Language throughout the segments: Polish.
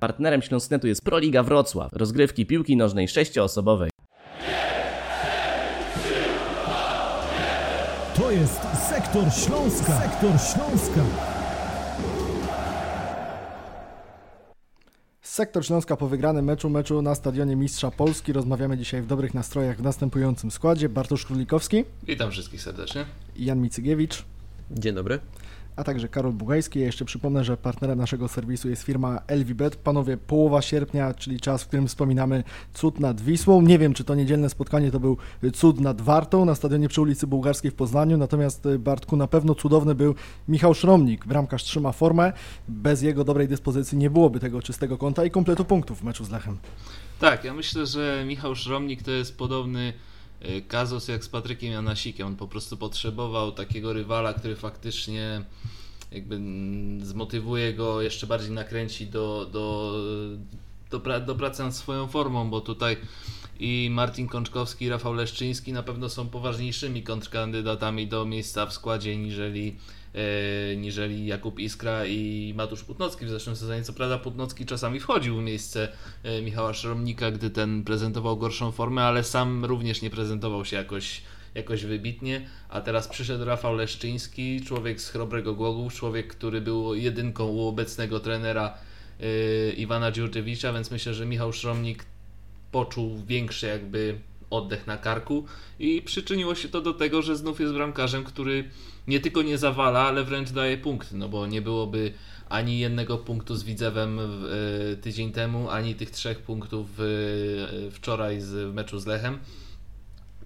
Partnerem Śląsknetu jest Proliga Wrocław, rozgrywki piłki nożnej sześcioosobowej. To jest Sektor Śląska. Sektor Śląska. Sektor Śląska po wygranym meczu, meczu na Stadionie Mistrza Polski. Rozmawiamy dzisiaj w dobrych nastrojach w następującym składzie. Bartosz Królikowski, Witam wszystkich serdecznie. Jan Micygiewicz, Dzień dobry. A także Karol Bugajski. Ja jeszcze przypomnę, że partnerem naszego serwisu jest firma Elvibet. Panowie, połowa sierpnia, czyli czas, w którym wspominamy cud nad Wisłą. Nie wiem, czy to niedzielne spotkanie to był cud nad Wartą na stadionie przy ulicy Bułgarskiej w Poznaniu, natomiast y, Bartku na pewno cudowny był Michał Szromnik. Bramkarz trzyma formę. Bez jego dobrej dyspozycji nie byłoby tego czystego kąta i kompletu punktów w meczu z Lechem. Tak, ja myślę, że Michał Szromnik to jest podobny kazus jak z Patrykiem Janasikiem. On po prostu potrzebował takiego rywala, który faktycznie jakby zmotywuje go, jeszcze bardziej nakręci do, do, do, pra, do pracy nad swoją formą, bo tutaj i Martin Kączkowski i Rafał Leszczyński na pewno są poważniejszymi kontrkandydatami do miejsca w składzie niżeli niżeli Jakub Iskra i Matusz Putnocki w zeszłym sezonie. Co prawda Putnocki czasami wchodził w miejsce e, Michała Szromnika, gdy ten prezentował gorszą formę, ale sam również nie prezentował się jakoś, jakoś wybitnie. A teraz przyszedł Rafał Leszczyński, człowiek z chrobrego Głogów, człowiek, który był jedynką u obecnego trenera e, Iwana Dziurczewicza, więc myślę, że Michał Szromnik poczuł większy jakby oddech na karku i przyczyniło się to do tego, że znów jest bramkarzem, który nie tylko nie zawala, ale wręcz daje punkty, no bo nie byłoby ani jednego punktu z Widzewem e, tydzień temu, ani tych trzech punktów e, wczoraj z meczu z Lechem.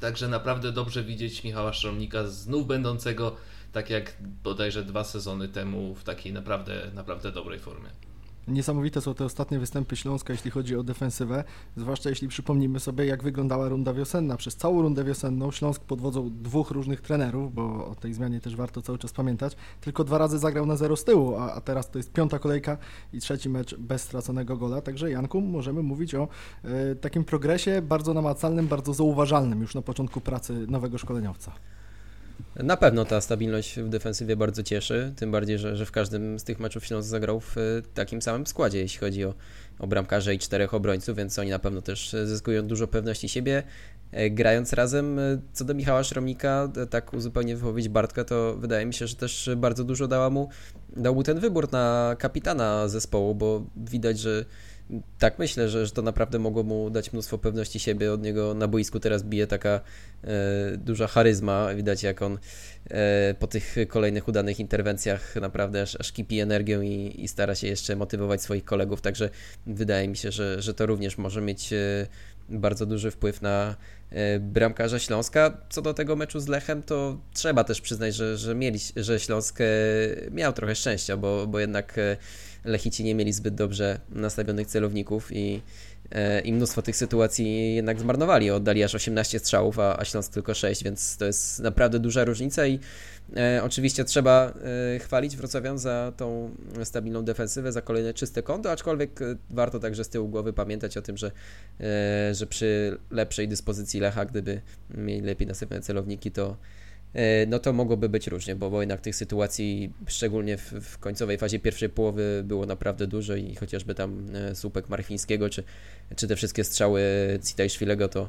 Także naprawdę dobrze widzieć Michała Szromnika znów będącego tak jak bodajże dwa sezony temu w takiej naprawdę, naprawdę dobrej formie. Niesamowite są te ostatnie występy Śląska, jeśli chodzi o defensywę, zwłaszcza jeśli przypomnimy sobie, jak wyglądała runda wiosenna. Przez całą rundę wiosenną Śląsk pod wodzą dwóch różnych trenerów, bo o tej zmianie też warto cały czas pamiętać, tylko dwa razy zagrał na zero z tyłu, a, teraz to jest piąta kolejka i trzeci mecz bez straconego gola. Także Janku, możemy mówić o e, takim progresie bardzo namacalnym, bardzo zauważalnym już na początku pracy nowego szkoleniowca. Na pewno ta stabilność w defensywie bardzo cieszy, tym bardziej, że, że w każdym z tych meczów Śląsk zagrał w e, takim samym składzie, jeśli chodzi o, o i czterech obrońców, więc oni na pewno też zyskują dużo pewności siebie. E, Grając razem, e, co do Michała Szromnika, tak uzupełnię wypowiedź Bartka, to wydaje mi się, że też bardzo dużo dała mu, dał mu ten wybór na kapitana zespołu, bo widać, że tak myślę, że, że to naprawdę mogło mu dać mnóstwo pewności siebie. Od niego na boisku teraz bije taka e, duża charyzma. Widać, jak on e, po tych kolejnych udanych interwencjach naprawdę aż, aż kipi energią i, i stara się jeszcze motywować swoich kolegów. Także wydaje mi się, że, że to również może mieć e, bardzo duży wpływ na e, bramkarza Śląska. Co do tego meczu z Lechem, to trzeba też przyznać, że, że, mieli, że Śląsk e, miał trochę szczęścia, bo, bo jednak e, Lechici nie mieli zbyt dobrze nastawionych celowników i, e, i mnóstwo tych sytuacji jednak zmarnowali. Oddali aż 18 strzałów, a, a Śląsk tylko 6, więc to jest naprawdę duża różnica i e, oczywiście trzeba e, chwalić Wrocławian za tą stabilną defensywę, za kolejne czyste konto, aczkolwiek e, warto także z tyłu głowy pamiętać o tym, że, e, że przy lepszej dyspozycji Lecha, gdyby mieli lepiej nastawione celowniki, to no to mogłoby być różnie, bo, bo jednak tych sytuacji, szczególnie w, w końcowej fazie pierwszej połowy było naprawdę dużo i chociażby tam e, słupek Marfińskiego, czy, czy te wszystkie strzały Cita i Szwilego, to,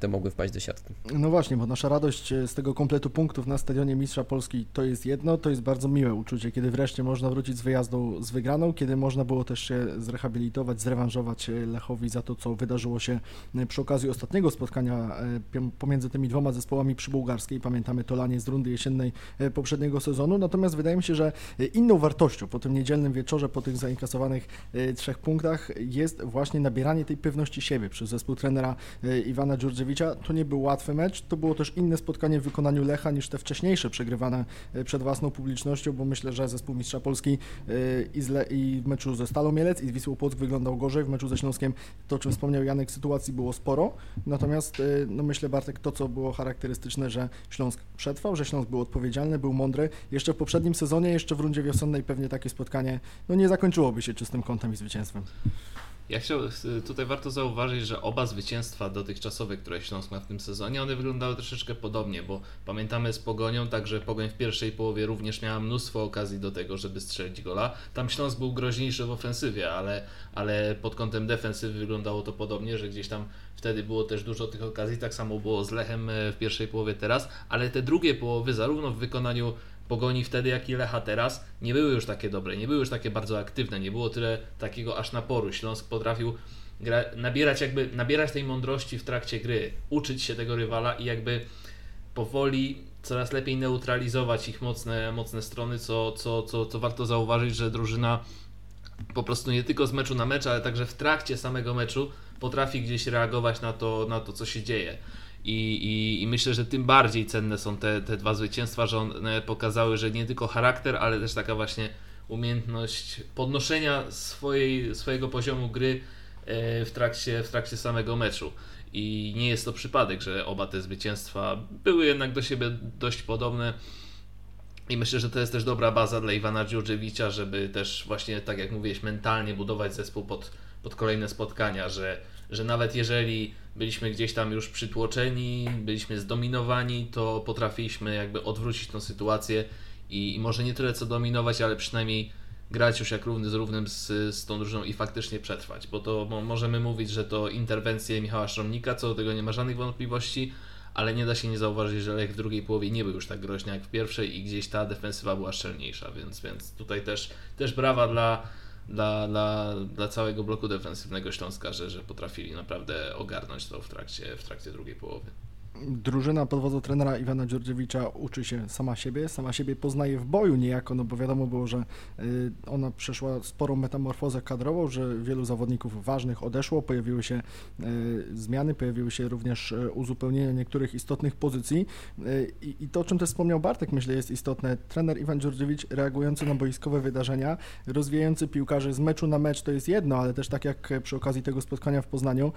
to mogły wpaść do siatki. No właśnie, bo nasza radość z tego kompletu punktów na Stadionie Mistrza Polski to jest jedno, to jest bardzo miłe uczucie, kiedy wreszcie można wrócić z wyjazdu z wygraną, kiedy można było też się zrehabilitować, zrewanżować Lechowi za to, co wydarzyło się przy okazji ostatniego spotkania pomiędzy tymi dwoma zespołami przy Bułgarskiej. Pamiętamy to lanie z rundy jesiennej poprzedniego sezonu, natomiast wydaje mi się, że inną wartością po tym niedzielnym wieczorze, po tych zainkasowanych trzech punktach jest właśnie nabieranie tej pewności siebie przez zespół trenera Iwana Dziurdziewicza. To nie był łatwy mecz, to było też inne spotkanie w wykonaniu Lecha niż te wcześniejsze przegrywane przed własną publicznością, bo myślę, że zespół Mistrza Polski i, z Le- i w meczu ze Stalą Mielec i z Wisłą Płock wyglądał gorzej, w meczu ze Śląskiem to, o czym wspomniał Janek, sytuacji było sporo, natomiast no myślę Bartek, to co było charakterystyczne, że Śląsk przetrwał, że Śląsk był odpowiedzialny, był mądry. Jeszcze w poprzednim sezonie, jeszcze w rundzie wiosennej pewnie takie spotkanie no nie zakończyłoby się czystym kątem i zwycięstwem. Ja chciał, tutaj warto zauważyć, że oba zwycięstwa dotychczasowe, które Śląsk ma w tym sezonie, one wyglądały troszeczkę podobnie, bo pamiętamy z Pogonią, także Pogoń w pierwszej połowie również miała mnóstwo okazji do tego, żeby strzelić gola. Tam Śląsk był groźniejszy w ofensywie, ale, ale pod kątem defensywy wyglądało to podobnie, że gdzieś tam wtedy było też dużo tych okazji, tak samo było z Lechem e, w pierwszej połowie teraz, ale te drugie połowy, zarówno w wykonaniu Pogoni wtedy, jak i Lecha teraz, nie były już takie dobre, nie były już takie bardzo aktywne, nie było tyle takiego aż naporu. Śląsk potrafił gra, nabierać jakby, nabierać tej mądrości w trakcie gry, uczyć się tego rywala i jakby powoli coraz lepiej neutralizować ich mocne, mocne strony, co, co, co, co warto zauważyć, że drużyna po prostu nie tylko z meczu na mecz, ale także w trakcie samego meczu potrafi gdzieś reagować na to, na to co się dzieje. I, i, I, myślę, że tym bardziej cenne są te, te dwa zwycięstwa, że one pokazały, że nie tylko charakter, ale też taka właśnie umiejętność podnoszenia swojej, swojego poziomu gry e, w trakcie, w trakcie samego meczu. I nie jest to przypadek, że oba te zwycięstwa były jednak do siebie dość podobne. I myślę, że to jest też dobra baza dla Iwana Dziurdziewicza, żeby też właśnie, tak jak mówiłeś, mentalnie budować zespół pod, pod kolejne spotkania, że, że nawet jeżeli byliśmy gdzieś tam już przytłoczeni, byliśmy zdominowani, to potrafiliśmy jakby odwrócić tą sytuację i, i może nie tyle co dominować, ale przynajmniej grać już jak równy z równym z, z tą drużyną i faktycznie przetrwać, bo to mo, możemy mówić, że to interwencje Michała Szromnika, co do tego nie ma żadnych wątpliwości, ale nie da się nie zauważyć, że Lech w drugiej połowie nie był już tak groźny jak w pierwszej i gdzieś ta defensywa była szczelniejsza, więc, więc tutaj też, też brawa dla, dla, dla, dla całego bloku defensywnego Śląska, że, że potrafili naprawdę ogarnąć to w trakcie, w trakcie drugiej połowy drużyna pod wodzą trenera Iwana Dziordziewicza uczy się sama siebie, sama siebie poznaje w boju niejako, no bo wiadomo było, że y, ona przeszła sporą metamorfozę kadrową, że wielu zawodników ważnych odeszło, pojawiły się y, zmiany, pojawiły się również y, uzupełnienia niektórych istotnych pozycji i to, o czym też wspomniał Bartek, myślę jest istotne. Trener Iwan Dziordziewicz reagujący na boiskowe wydarzenia, rozwijający piłkarzy z meczu na mecz to jest jedno, ale też tak jak przy okazji tego spotkania w Poznaniu,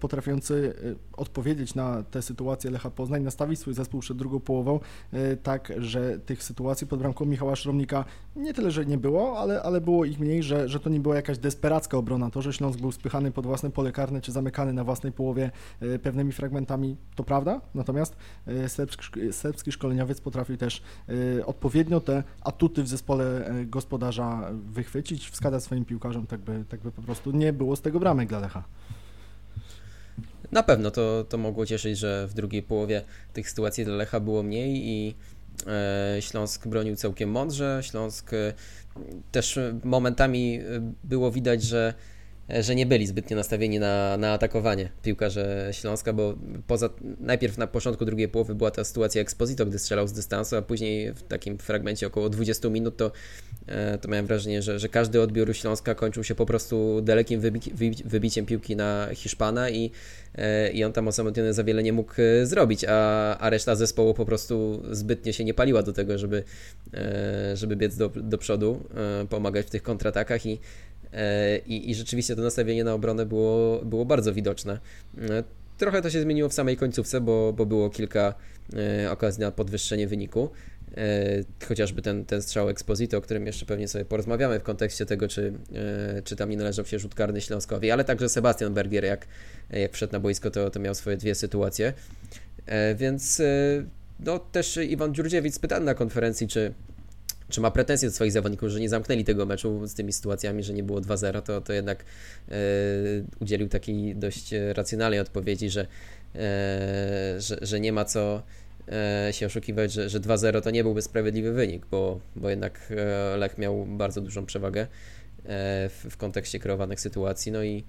potrafiący odpowiedzieć na te sytuacje sytuację Lecha Poznań, nastawić swój zespół przed drugą połową e, tak, że tych sytuacji pod bramką Michała Szromnika nie tyle, że nie było, ale, ale było ich mniej, że, że to nie była jakaś desperacka obrona. To, że Śląsk był spychany pod własne pole karne, czy zamykany na własnej połowie e, pewnymi fragmentami, to prawda, natomiast e, serbski, szkoleniowiec potrafił też odpowiednio te atuty w zespole gospodarza wychwycić, wskazać swoim piłkarzom, tak by, tak by po prostu nie było z tego bramek dla Lecha. Na pewno to, to mogło cieszyć, że w drugiej połowie tych sytuacji dla Lecha było mniej i e, Śląsk bronił całkiem mądrze. Śląsk e, też momentami e, było widać, że że nie byli zbytnio nastawieni na, na atakowanie piłkarze Śląska, bo poza najpierw na początku drugiej połowy była ta sytuacja Exposito, gdy strzelał z dystansu, a później w takim fragmencie około 20 minut to, e, to miałem wrażenie, że, że każdy odbiór Śląska kończył się po prostu dalekim wybi wybiciem piłki na Hiszpana i, e, i on tam osamotniony za wiele nie mógł e, zrobić, a, a reszta zespołu po prostu zbytnio się nie paliła do tego, żeby, żeby biec do, do przodu, pomagać w tych kontratakach i E, I, I, rzeczywiście to nastawienie na obronę było, było bardzo widoczne. E, trochę to się zmieniło w samej końcówce, bo, bo było kilka e, okazji na podwyższenie wyniku. Chociażby ten, ten strzał Exposito, o którym jeszcze pewnie sobie porozmawiamy w kontekście tego, czy, czy tam nie należał się rzut karny Śląskowi, ale także Sebastian Bergier, jak, jak wszedł na boisko, to, to miał swoje dwie sytuacje. Więc no, też Iwan Dziurdziewicz spytany na konferencji, czy, czy ma pretensje do swoich zawodników, że nie zamknęli tego meczu z tymi sytuacjami, że nie było 2-0, to, to jednak e, udzielił takiej dość racjonalnej odpowiedzi, że, e, że, że nie ma co e, się oszukiwać, że, że 2-0 to nie byłby sprawiedliwy wynik, bo, bo jednak Lech miał bardzo dużą przewagę w, w kontekście kreowanych sytuacji, no i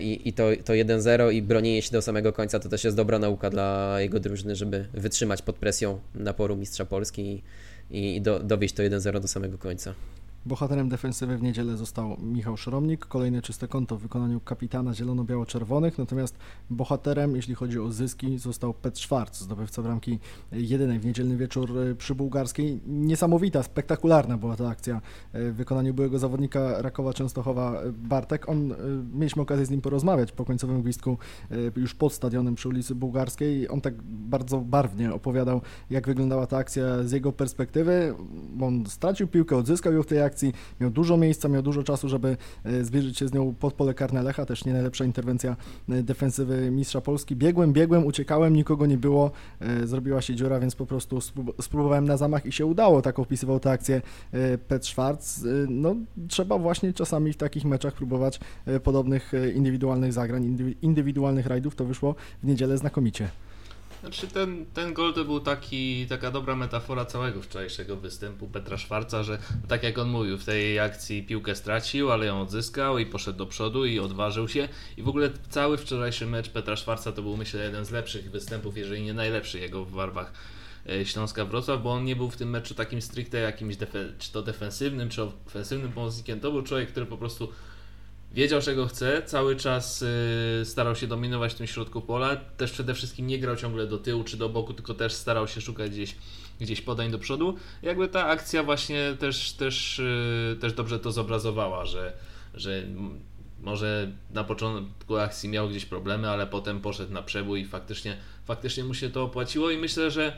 i, i to, to 1-0 i bronienie się do samego końca to też jest dobra nauka dla jego drużyny, żeby wytrzymać pod presją naporu mistrza Polski i, i do, dowieść to 1-0 do samego końca. Bohaterem defensywy w niedzielę został Michał Szromnik, kolejne czyste konto w wykonaniu kapitana zielono-biało-czerwonych, natomiast bohaterem, jeśli chodzi o zyski, został Pet Schwarz, zdobywca bramki jedynej w niedzielny wieczór e, przy Bułgarskiej. Niesamowita, spektakularna była ta akcja e, w wykonaniu byłego zawodnika Rakowa Częstochowa e, Bartek. On, mieliśmy okazję z nim porozmawiać po końcowym gwizdku już pod stadionem przy ulicy Bułgarskiej. On tak bardzo barwnie opowiadał, jak wyglądała ta akcja z jego perspektywy. On stracił piłkę, odzyskał ją w tej akcji, akcji, miał dużo miejsca, miał dużo czasu, żeby e, zbliżyć się z nią pod pole karne Lecha, też nie najlepsza interwencja e, defensywy mistrza Polski. Biegłem, biegłem, uciekałem, nikogo nie było, e, zrobiła się dziura, więc po prostu spróbowałem na zamach i się udało, tak opisywał tę akcję Pet Schwarz. No, trzeba właśnie czasami w takich meczach próbować podobnych indywidualnych zagrań, indywidualnych rajdów, to wyszło w niedzielę znakomicie. Znaczy ten, ten gol to był taki, taka dobra metafora całego wczorajszego występu Petra Szwarca, że tak jak on mówił, w tej akcji piłkę stracił, ale ją odzyskał i poszedł do przodu i odważył się. I w ogóle cały wczorajszy mecz Petra Szwarca to był myślę jeden z lepszych występów, jeżeli nie najlepszy jego w barwach e, Śląska Wrocław, bo on nie był w tym meczu takim stricte jakimś czy to defensywnym, czy ofensywnym pomocnikiem. To był człowiek, który po prostu wiedział czego chce, cały czas y, starał się dominować w tym środku pola, też przede wszystkim nie grał ciągle do tyłu czy do boku, tylko też starał się szukać gdzieś, gdzieś podań do przodu. Jakby ta akcja właśnie też, też, y, też dobrze to zobrazowała, że, że może na początku akcji miał gdzieś problemy, ale potem poszedł na przebój i faktycznie, faktycznie mu się to opłaciło i myślę, że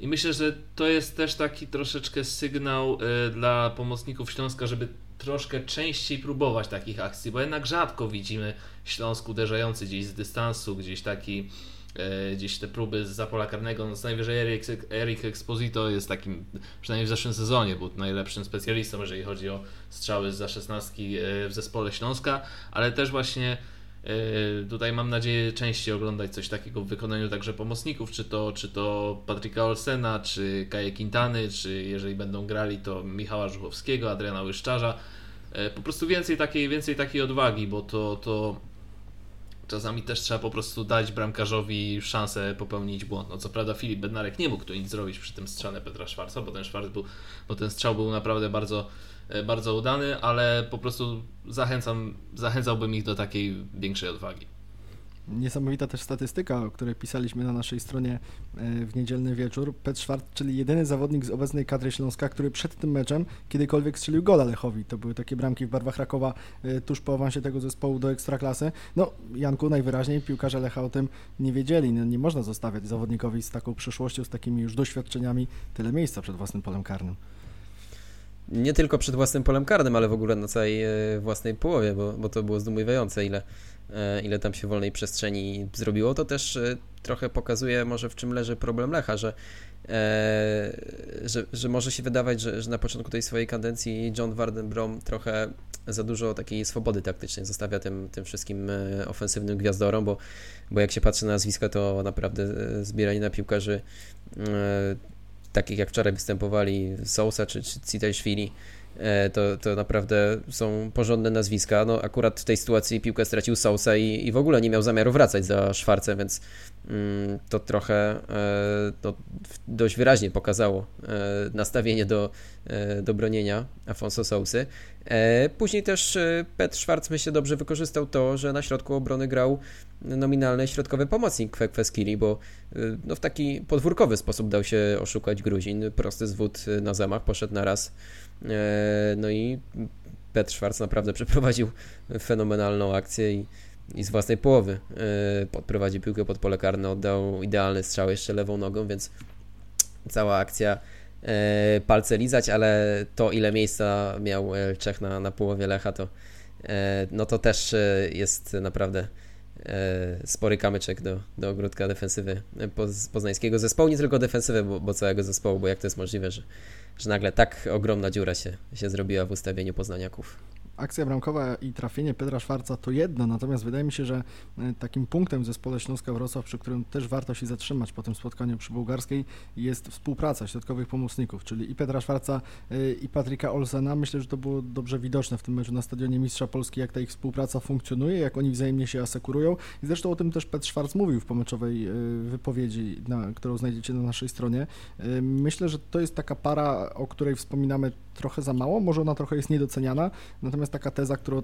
i myślę, że to jest też taki troszeczkę sygnał y, dla pomocników Śląska, żeby troszkę częściej próbować takich akcji, bo jednak rzadko widzimy Śląsk uderzający gdzieś z dystansu, gdzieś taki e, gdzieś te próby z zapola karnego, no najwyżej Eric, Eric Exposito jest takim, przynajmniej w zeszłym sezonie był najlepszym specjalistą, jeżeli chodzi o strzały za szesnastki e, w zespole Śląska, ale też właśnie Tutaj mam nadzieję częściej oglądać coś takiego w wykonaniu także pomocników, czy to, czy to Patryka Olsena, czy Kaje Quintany, czy jeżeli będą grali to Michała Żuchowskiego, Adriana Łyszczarza. E, po prostu więcej takiej, więcej takiej odwagi, bo to, to czasami też trzeba po prostu dać bramkarzowi szansę popełnić błąd. No co prawda Filip Bednarek nie mógł tu nic zrobić przy tym strzale Petra Szwarca, bo ten, Szwarc był, bo ten strzał był naprawdę bardzo, e, bardzo udany, ale po prostu zachęcam, zachęcałbym ich do takiej większej odwagi. Niesamowita też statystyka, o której pisaliśmy na naszej stronie e, w niedzielny wieczór. Pet Schwartz, czyli jedyny zawodnik z obecnej kadry Śląska, który przed tym meczem kiedykolwiek strzelił gola Lechowi. To były takie bramki w barwach Rakowa e, tuż po awansie tego zespołu do Ekstraklasy. No, Janku, najwyraźniej piłkarze Lecha o tym nie wiedzieli. No, nie można zostawiać zawodnikowi z taką przyszłością, z takimi już doświadczeniami tyle miejsca przed własnym polem karnym nie tylko przed własnym polem karnym, ale w ogóle na całej e, własnej połowie, bo, bo to było zdumiewające, ile, e, ile tam się wolnej przestrzeni zrobiło. To też e, trochę pokazuje może w czym leży problem Lecha, że, że, że może się wydawać, że, że na początku tej swojej kadencji John Wardenbrom trochę za dużo takiej swobody taktycznej zostawia tym, tym wszystkim ofensywnym gwiazdorom, bo, bo jak się patrzy na nazwiska, to naprawdę zbieranie na piłkarzy takich jak wczoraj występowali Sousa czy, czy Citashvili, e, to, to naprawdę są porządne nazwiska. No akurat w tej sytuacji piłkę stracił Sousa i, i w ogóle nie miał zamiaru wracać za Szwarcem, więc to trochę e, no, dość wyraźnie pokazało e, nastawienie do, do bronienia Afonso Sousy. Później też Petr Schwarz myślę dobrze wykorzystał to, że na środku obrony grał nominalny środkowy pomocnik Kweskili, bo no, w taki podwórkowy sposób dał się oszukać Gruzin. Prosty zwód na zamach, poszedł na raz. E, no i Petr Schwarz naprawdę przeprowadził fenomenalną akcję i, i z własnej połowy e, podprowadził piłkę pod pole karne, oddał idealny strzał jeszcze lewą nogą, więc cała akcja e, palce lizać, ale to ile miejsca miał Czech na, na połowie Lecha, to no to też jest naprawdę spory kamyczek do, do ogródka defensywy poznańskiego zespołu, nie tylko defensywy, bo, bo całego zespołu, bo jak to jest możliwe, że, że nagle tak ogromna dziura się, się zrobiła w ustawieniu poznaniaków akcja bramkowa i trafienie Pedra Szwarca to jedno, natomiast wydaje mi się, że e, takim punktem w zespole Śląska Wrocław, przy którym też warto się zatrzymać po tym spotkaniu przy Bułgarskiej, jest współpraca środkowych pomocników, czyli i Pedra Szwarca e, i Patryka Olsena. Myślę, że to było dobrze widoczne w tym meczu na stadionie Mistrza Polski, jak ta ich współpraca funkcjonuje, jak oni wzajemnie się asekurują i zresztą o tym też Petr Szwarc mówił w pomeczowej e, wypowiedzi, na, którą znajdziecie na naszej stronie. Myślę, że to jest taka para, o której wspominamy trochę za mało, może ona trochę jest niedoceniana, natomiast taka teza, która,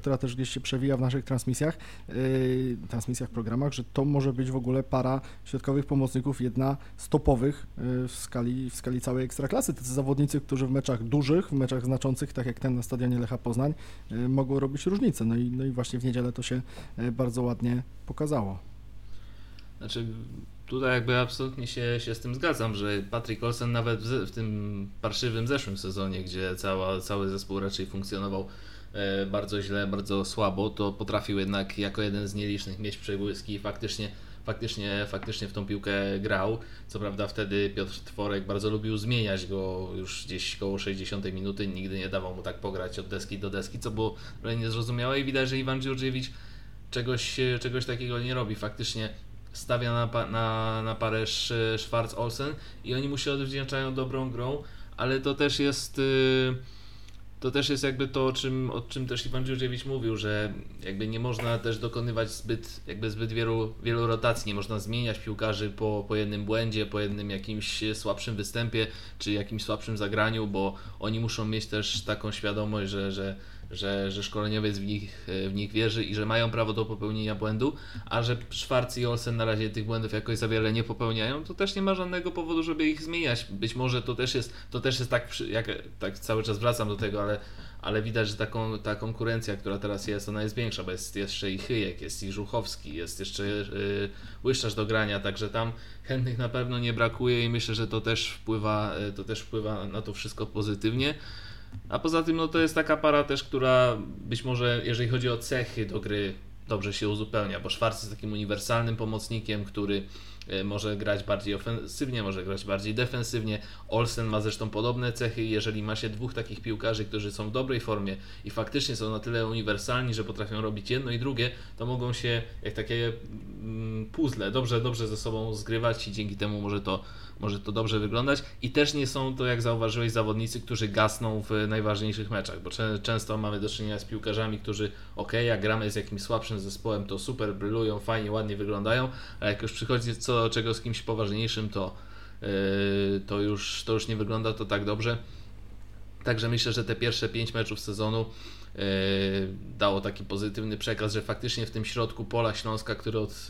która też gdzieś się przewija w naszych transmisjach, yy, transmisjach, programach, że to może być w ogóle para środkowych pomocników, jedna z topowych yy, w, skali, w skali całej ekstraklasy. Tacy zawodnicy, którzy w meczach dużych, w meczach znaczących, tak jak ten na stadionie Lecha Poznań, yy, mogą robić różnicę. No i, no i właśnie w niedzielę to się yy, bardzo ładnie pokazało. Znaczy, Tutaj jakby absolutnie się, się z tym zgadzam, że Patrick Olsen nawet w, w tym parszywym zeszłym sezonie, gdzie cała, cały zespół raczej funkcjonował e, bardzo źle, bardzo słabo, to potrafił jednak jako jeden z nielicznych mieć przebłyski i faktycznie faktycznie, faktycznie w tą piłkę grał. Co prawda wtedy Piotr Tworek bardzo lubił zmieniać go już gdzieś koło 60 minuty, nigdy nie dawał mu tak pograć od deski do deski, co było niezrozumiałe i widać, że Iwan Dziurdziewicz czegoś, czegoś takiego nie robi. Faktycznie stawia na, na, na parę Schwarz-Olsen i oni mu się odwdzięczają dobrą grą, ale to też jest... Yy to też jest jakby to, o czym, o czym też Iwan Dziurdziewicz mówił, że jakby nie można też dokonywać zbyt, jakby zbyt wielu, wielu rotacji, nie można zmieniać piłkarzy po, po jednym błędzie, po jednym jakimś słabszym występie, czy jakimś słabszym zagraniu, bo oni muszą mieć też taką świadomość, że, że że, że szkoleniowiec w nich, w nich wierzy i że mają prawo do popełnienia błędu, a że Schwarz i Olsen na razie tych błędów jakoś za wiele nie popełniają, to też nie ma żadnego powodu, żeby ich zmieniać. Być może to też jest, to też jest tak, jak tak cały czas wracam do tego, ale, ale widać, że taką, ta konkurencja, która teraz jest, ona jest większa, bo jest jeszcze i Chyjek, jest i Żuchowski, jest jeszcze yy, Łyszczarz do grania, także tam chętnych na pewno nie brakuje i myślę, że to też wpływa, y, to też wpływa na to wszystko pozytywnie. A poza tym, no to jest taka para też, która być może, jeżeli chodzi o cechy do gry, dobrze się uzupełnia, bo Schwarz jest takim uniwersalnym pomocnikiem, który e, może grać bardziej ofensywnie, może grać bardziej defensywnie. Olsen ma zresztą podobne cechy. Jeżeli ma się dwóch takich piłkarzy, którzy są w dobrej formie i faktycznie są na tyle uniwersalni, że potrafią robić jedno i drugie, to mogą się jak takie puzzle dobrze, dobrze ze sobą zgrywać i dzięki temu może to może to dobrze wyglądać i też nie są to, jak zauważyłeś, zawodnicy, którzy gasną w najważniejszych meczach, bo często mamy do czynienia z piłkarzami, którzy ok, jak gramy z jakimś słabszym zespołem, to super brylują, fajnie, ładnie wyglądają, a jak już przychodzi co do czego z kimś poważniejszym, to, yy, to, już, to już nie wygląda to tak dobrze. Także myślę, że te pierwsze pięć meczów sezonu dało taki pozytywny przekaz, że faktycznie w tym środku pola Śląska, który, od,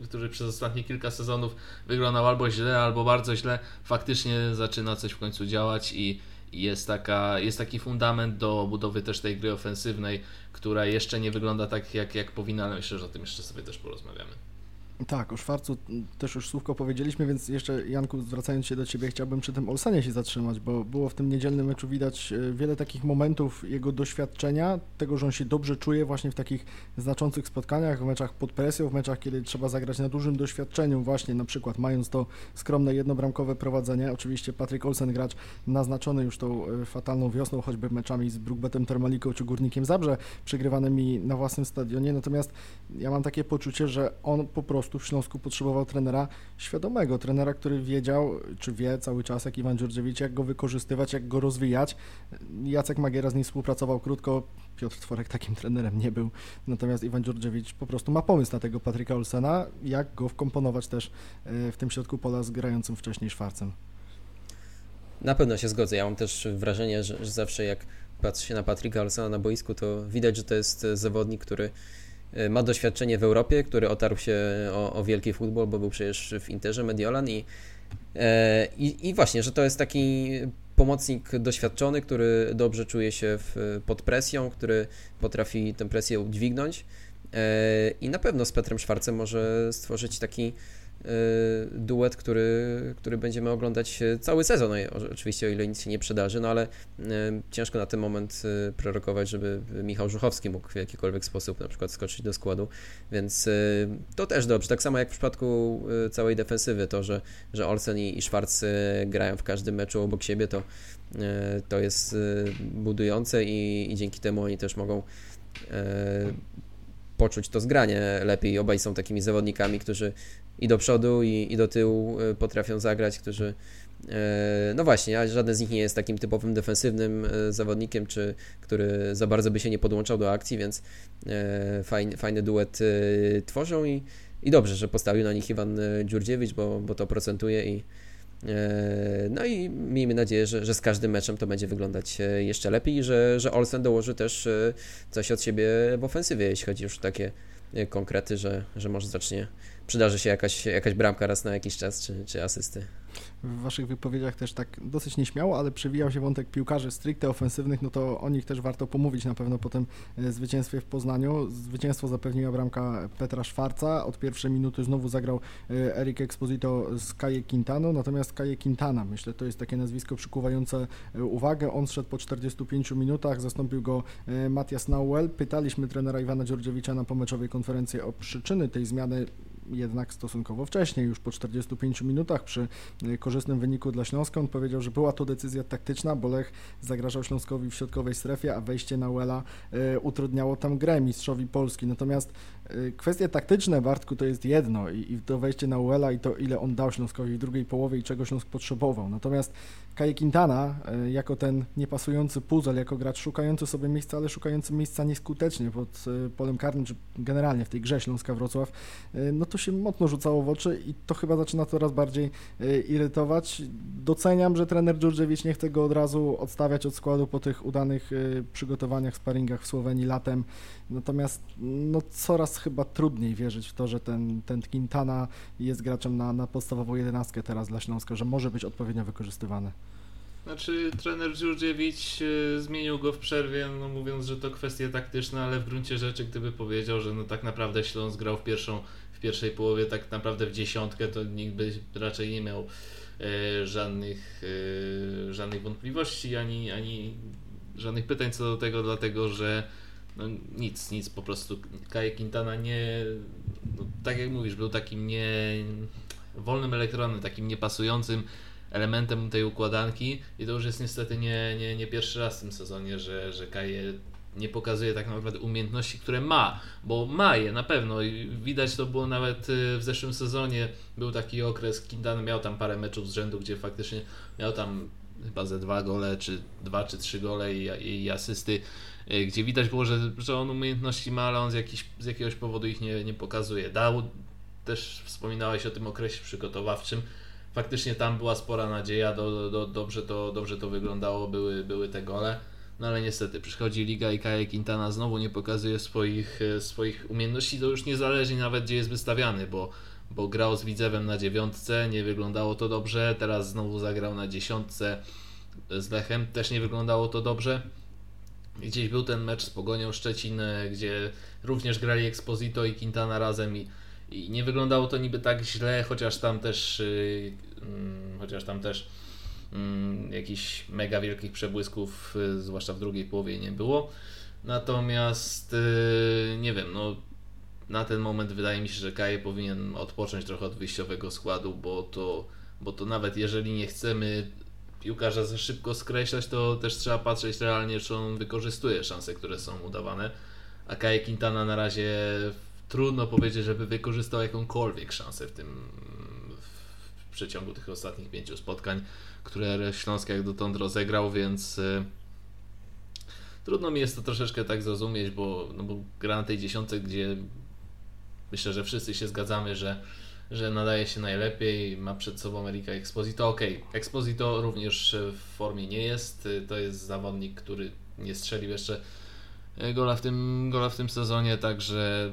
e, który przez ostatnie kilka sezonów wyglądał albo źle, albo bardzo źle, faktycznie zaczyna coś w końcu działać i jest, taka, jest taki fundament do budowy też tej gry ofensywnej, która jeszcze nie wygląda tak, jak, jak powinna, ale myślę, że o tym jeszcze sobie też porozmawiamy. Tak, o Szwarcu też już słówko powiedzieliśmy, więc jeszcze Janku, zwracając się do Ciebie, chciałbym przy tym Olsanie się zatrzymać, bo było w tym niedzielnym meczu widać e, wiele takich momentów jego doświadczenia, tego, że on się dobrze czuje właśnie w takich znaczących spotkaniach, w meczach pod presją, w meczach, kiedy trzeba zagrać na dużym doświadczeniu, właśnie na przykład mając to skromne jednobramkowe prowadzenie. Oczywiście Patryk Olsen, gracz naznaczony już tą e, fatalną wiosną, choćby meczami z Brukbetem Termaliką czy Górnikiem Zabrze, przegrywanymi na własnym stadionie, natomiast ja mam takie poczucie, że on po prostu prostu w Śląsku potrzebował trenera świadomego, trenera, który wiedział, czy wie cały czas, jak Iwan Dziurdziewicz, jak go wykorzystywać, jak go rozwijać. Jacek Magiera z nim współpracował krótko, Piotr Tworek takim trenerem nie był, natomiast Iwan Dziurdziewicz po prostu ma pomysł na tego Patryka Olsena, jak go wkomponować też e, w tym środku pola z grającym wcześniej Szwarcem. Na pewno się zgodzę. Ja mam też wrażenie, że, że zawsze jak patrzy się na Patryka Olsena na boisku, to widać, że to jest zawodnik, który E, ma doświadczenie w Europie, który otarł się o, o wielki futbol, bo był przecież w Interze Mediolan i, e, i, i właśnie, że to jest taki pomocnik doświadczony, który dobrze czuje się w, pod presją, który potrafi tę presję udźwignąć e, i na pewno z Petrem Szwarcem może stworzyć taki Y, duet, który, który będziemy oglądać cały sezon. No oczywiście, o ile nic się nie przydarzy, no ale y, ciężko na ten moment y, prorokować, żeby Michał Żuchowski mógł w jakikolwiek sposób na przykład skoczyć do składu, więc to też dobrze. Tak samo jak w przypadku całej defensywy, to, że, że Olsen i, i Schwarz grają w każdym meczu obok siebie, to, to jest budujące i, i dzięki temu oni też mogą poczuć to zgranie lepiej. Obaj są takimi zawodnikami, którzy i do przodu, i, i do tyłu e, potrafią zagrać, którzy e, no właśnie, żaden z nich nie jest takim typowym defensywnym e, zawodnikiem, czy który za bardzo by się nie podłączał do akcji, więc fajny, fajny duet tworzą i, i dobrze, że postawił na nich Iwan Dziurdziewicz, bo, bo to procentuje i no i miejmy nadzieję, że, że z każdym meczem to będzie wyglądać jeszcze lepiej i że, że Olsen dołoży też coś od siebie w ofensywie, jeśli chodzi już o takie konkrety, że, że może zacznie przydarzy się jakaś, jakaś bramka raz na jakiś czas, czy, czy asysty. w waszych wypowiedziach też tak dosyć nieśmiało, ale przewijał się wątek piłkarzy stricte ofensywnych, no to o nich też warto pomówić na pewno po tym e, zwycięstwie w Poznaniu. Zwycięstwo zapewniła bramka Petra Szwarca, od pierwszej minuty znowu zagrał e, Eric Exposito z Kaje Quintano, natomiast Kaje Quintana, myślę, to jest takie nazwisko przykuwające e, uwagę. On szedł po 45 minutach, zastąpił go Matias Nauel. Pytaliśmy trenera Iwana Dziordziewicza na pomeczowej konferencji o przyczyny tej zmiany jednak stosunkowo wcześnie, już po 45 minutach przy e, korzystnym wyniku dla Śląska. On powiedział, że była to decyzja taktyczna, bo Lech zagrażał Śląskowi w środkowej strefie, a wejście na Uela e, utrudniało tam grę mistrzowi Polski. Natomiast kwestie taktyczne, Bartku, to jest jedno i, i to wejście na Uela i to ile on dał Śląskowi w drugiej połowie i czego Śląsk potrzebował. Natomiast Kaje Quintana jako ten niepasujący puzzle, jako gracz szukający sobie miejsca, ale szukający miejsca nieskutecznie pod polem karnym, czy generalnie w tej grze Śląska Wrocław, no to się mocno rzucało w oczy i to chyba zaczyna coraz bardziej irytować. Doceniam, że trener Dżurdżewicz nie chce go od razu odstawiać od składu po tych udanych przygotowaniach, sparingach w Słowenii latem. Natomiast no, coraz chyba trudniej wierzyć w to, że ten, ten Quintana jest graczem na, na podstawową jedenastkę teraz dla Śląska, że może być odpowiednio wykorzystywany. Znaczy trener Dżurdziewicz e, zmienił go w przerwie, no mówiąc, że to kwestie taktyczne, ale w gruncie rzeczy gdyby powiedział, że no tak naprawdę Śląsk grał w pierwszą w pierwszej połowie tak naprawdę w dziesiątkę, to nikt by raczej nie miał e, żadnych, e, żadnych wątpliwości ani, ani żadnych pytań co do tego, dlatego że no nic, nic, po prostu Kaje Quintana nie, no, tak jak mówisz, był takim nie wolnym elektronem, takim niepasującym elementem tej układanki i to już jest niestety nie, nie, nie pierwszy raz w tym sezonie, że, że Kaje nie pokazuje tak naprawdę umiejętności, które ma, bo ma je na pewno i widać to było nawet y, w zeszłym sezonie, był taki okres, Kindan miał tam parę meczów z rzędu, gdzie faktycznie miał tam chyba ze dwa gole, czy dwa, czy trzy gole i, i asysty, gdzie widać było, że, że on umiejętności ma, ale on z, jakiś, z jakiegoś powodu ich nie, nie pokazuje. Dał, też wspominałeś o tym okresie przygotowawczym, faktycznie tam była spora nadzieja, do, do, dobrze, to, dobrze to wyglądało, były, były te gole. No ale niestety, przychodzi Liga i Kaje Quintana znowu nie pokazuje swoich, e, swoich umiejętności, to już nie zależy nawet gdzie jest wystawiany, bo, bo grał z Widzewem na dziewiątce, nie wyglądało to dobrze, teraz znowu zagrał na dziesiątce z Lechem, też nie wyglądało to dobrze. Gdzieś był ten mecz z Pogonią Szczecin, e, gdzie również grali Exposito i Quintana razem i, i nie wyglądało to niby tak źle, chociaż tam też, yy, yy, chociaż tam też mm, jakichś mega wielkich przebłysków, y, zwłaszcza w drugiej połowie nie było. Natomiast nie wiem, no na ten moment wydaje mi się, że Kaje powinien odpocząć trochę od wyjściowego składu, bo to, bo to nawet jeżeli nie chcemy piłkarza za szybko skreślać, to też trzeba patrzeć realnie, czy on wykorzystuje szanse, które są udawane. A Kaje Quintana na razie trudno powiedzieć, żeby wykorzystał jakąkolwiek szansę w tym w przeciągu tych ostatnich pięciu spotkań które Śląsk jak dotąd rozegrał, więc y, trudno mi jest to troszeczkę tak zrozumieć, bo, no bo gra na tej dziesiątce, gdzie myślę, że wszyscy się zgadzamy, że, że nadaje się najlepiej, ma przed sobą Erika Exposito. Ok, Exposito również w formie nie jest, to jest zawodnik, który nie strzelił jeszcze gola w tym, gola w tym sezonie, także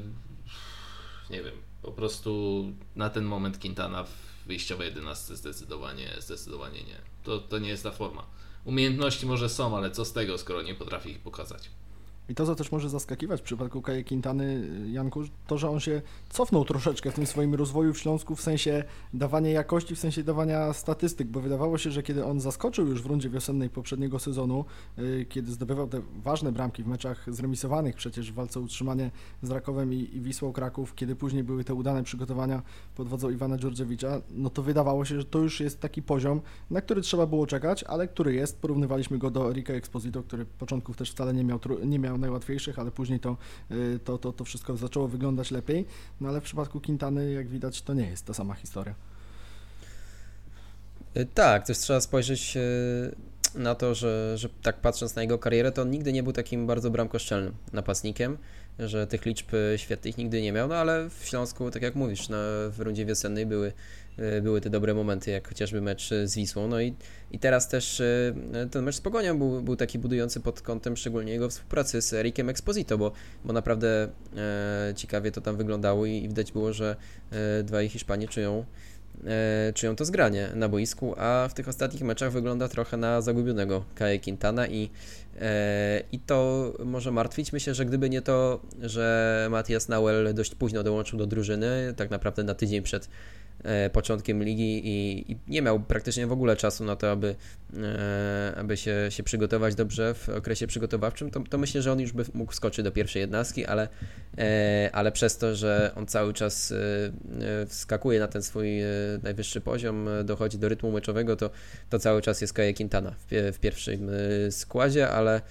nie wiem, po prostu na ten moment Quintana w wyjściowej 11 zdecydowanie, zdecydowanie nie. To, to nie jest ta forma. Umiejętności może są, ale co z tego, skoro nie potrafi ich pokazać. I to, co też może zaskakiwać w przypadku Kaje Quintany, Janku, to, że on się cofnął troszeczkę w tym swoim rozwoju w Śląsku w sensie dawania jakości, w sensie dawania statystyk, bo wydawało się, że kiedy on zaskoczył już w rundzie wiosennej poprzedniego sezonu, y, kiedy zdobywał te ważne bramki w meczach zremisowanych przecież w walce o utrzymanie z Rakowem i, i Wisłą Kraków, kiedy później były te udane przygotowania pod wodzą Iwana Dżurdziewicza, no to wydawało się, że to już jest taki poziom, na który trzeba było czekać, ale który jest. Porównywaliśmy go do Erika Exposito, który początków też wcale nie miał, nie miał najłatwiejszych, ale później to, y, to, to, to wszystko zaczęło wyglądać lepiej. No ale w przypadku Quintany, jak widać, to nie jest ta sama historia. Y, tak, też trzeba spojrzeć y, na to, że, że tak patrząc na jego karierę, to on nigdy nie był takim bardzo bramkoszczelnym napastnikiem, że tych liczb świetnych nigdy nie miał, no ale w Śląsku, tak jak mówisz, no, w rundzie wiosennej były były te dobre momenty, jak chociażby mecz z Wisłą. No i, i teraz też e, ten mecz z Pogonią był, był taki budujący pod kątem szczególnie jego współpracy z Erikiem Exposito, bo, bo naprawdę e, ciekawie to tam wyglądało i, i widać było, że e, dwaj Hiszpanie czują e, czują to zgranie na boisku, a w tych ostatnich meczach wygląda trochę na zagubionego Kaje Quintana i, e, i to może martwić. Myślę, że gdyby nie to, że Matias Nauel dość późno dołączył do drużyny, tak naprawdę na tydzień przed początkiem ligi i, i, nie miał praktycznie w ogóle czasu na to, aby, e, aby się, się przygotować dobrze w okresie przygotowawczym, to, to myślę, że on już by mógł skoczyć do pierwszej jednostki, ale, e, ale przez to, że on cały czas wskakuje na ten swój najwyższy poziom, dochodzi do rytmu meczowego, to, to cały czas jest Kaje Quintana w, w pierwszym składzie, ale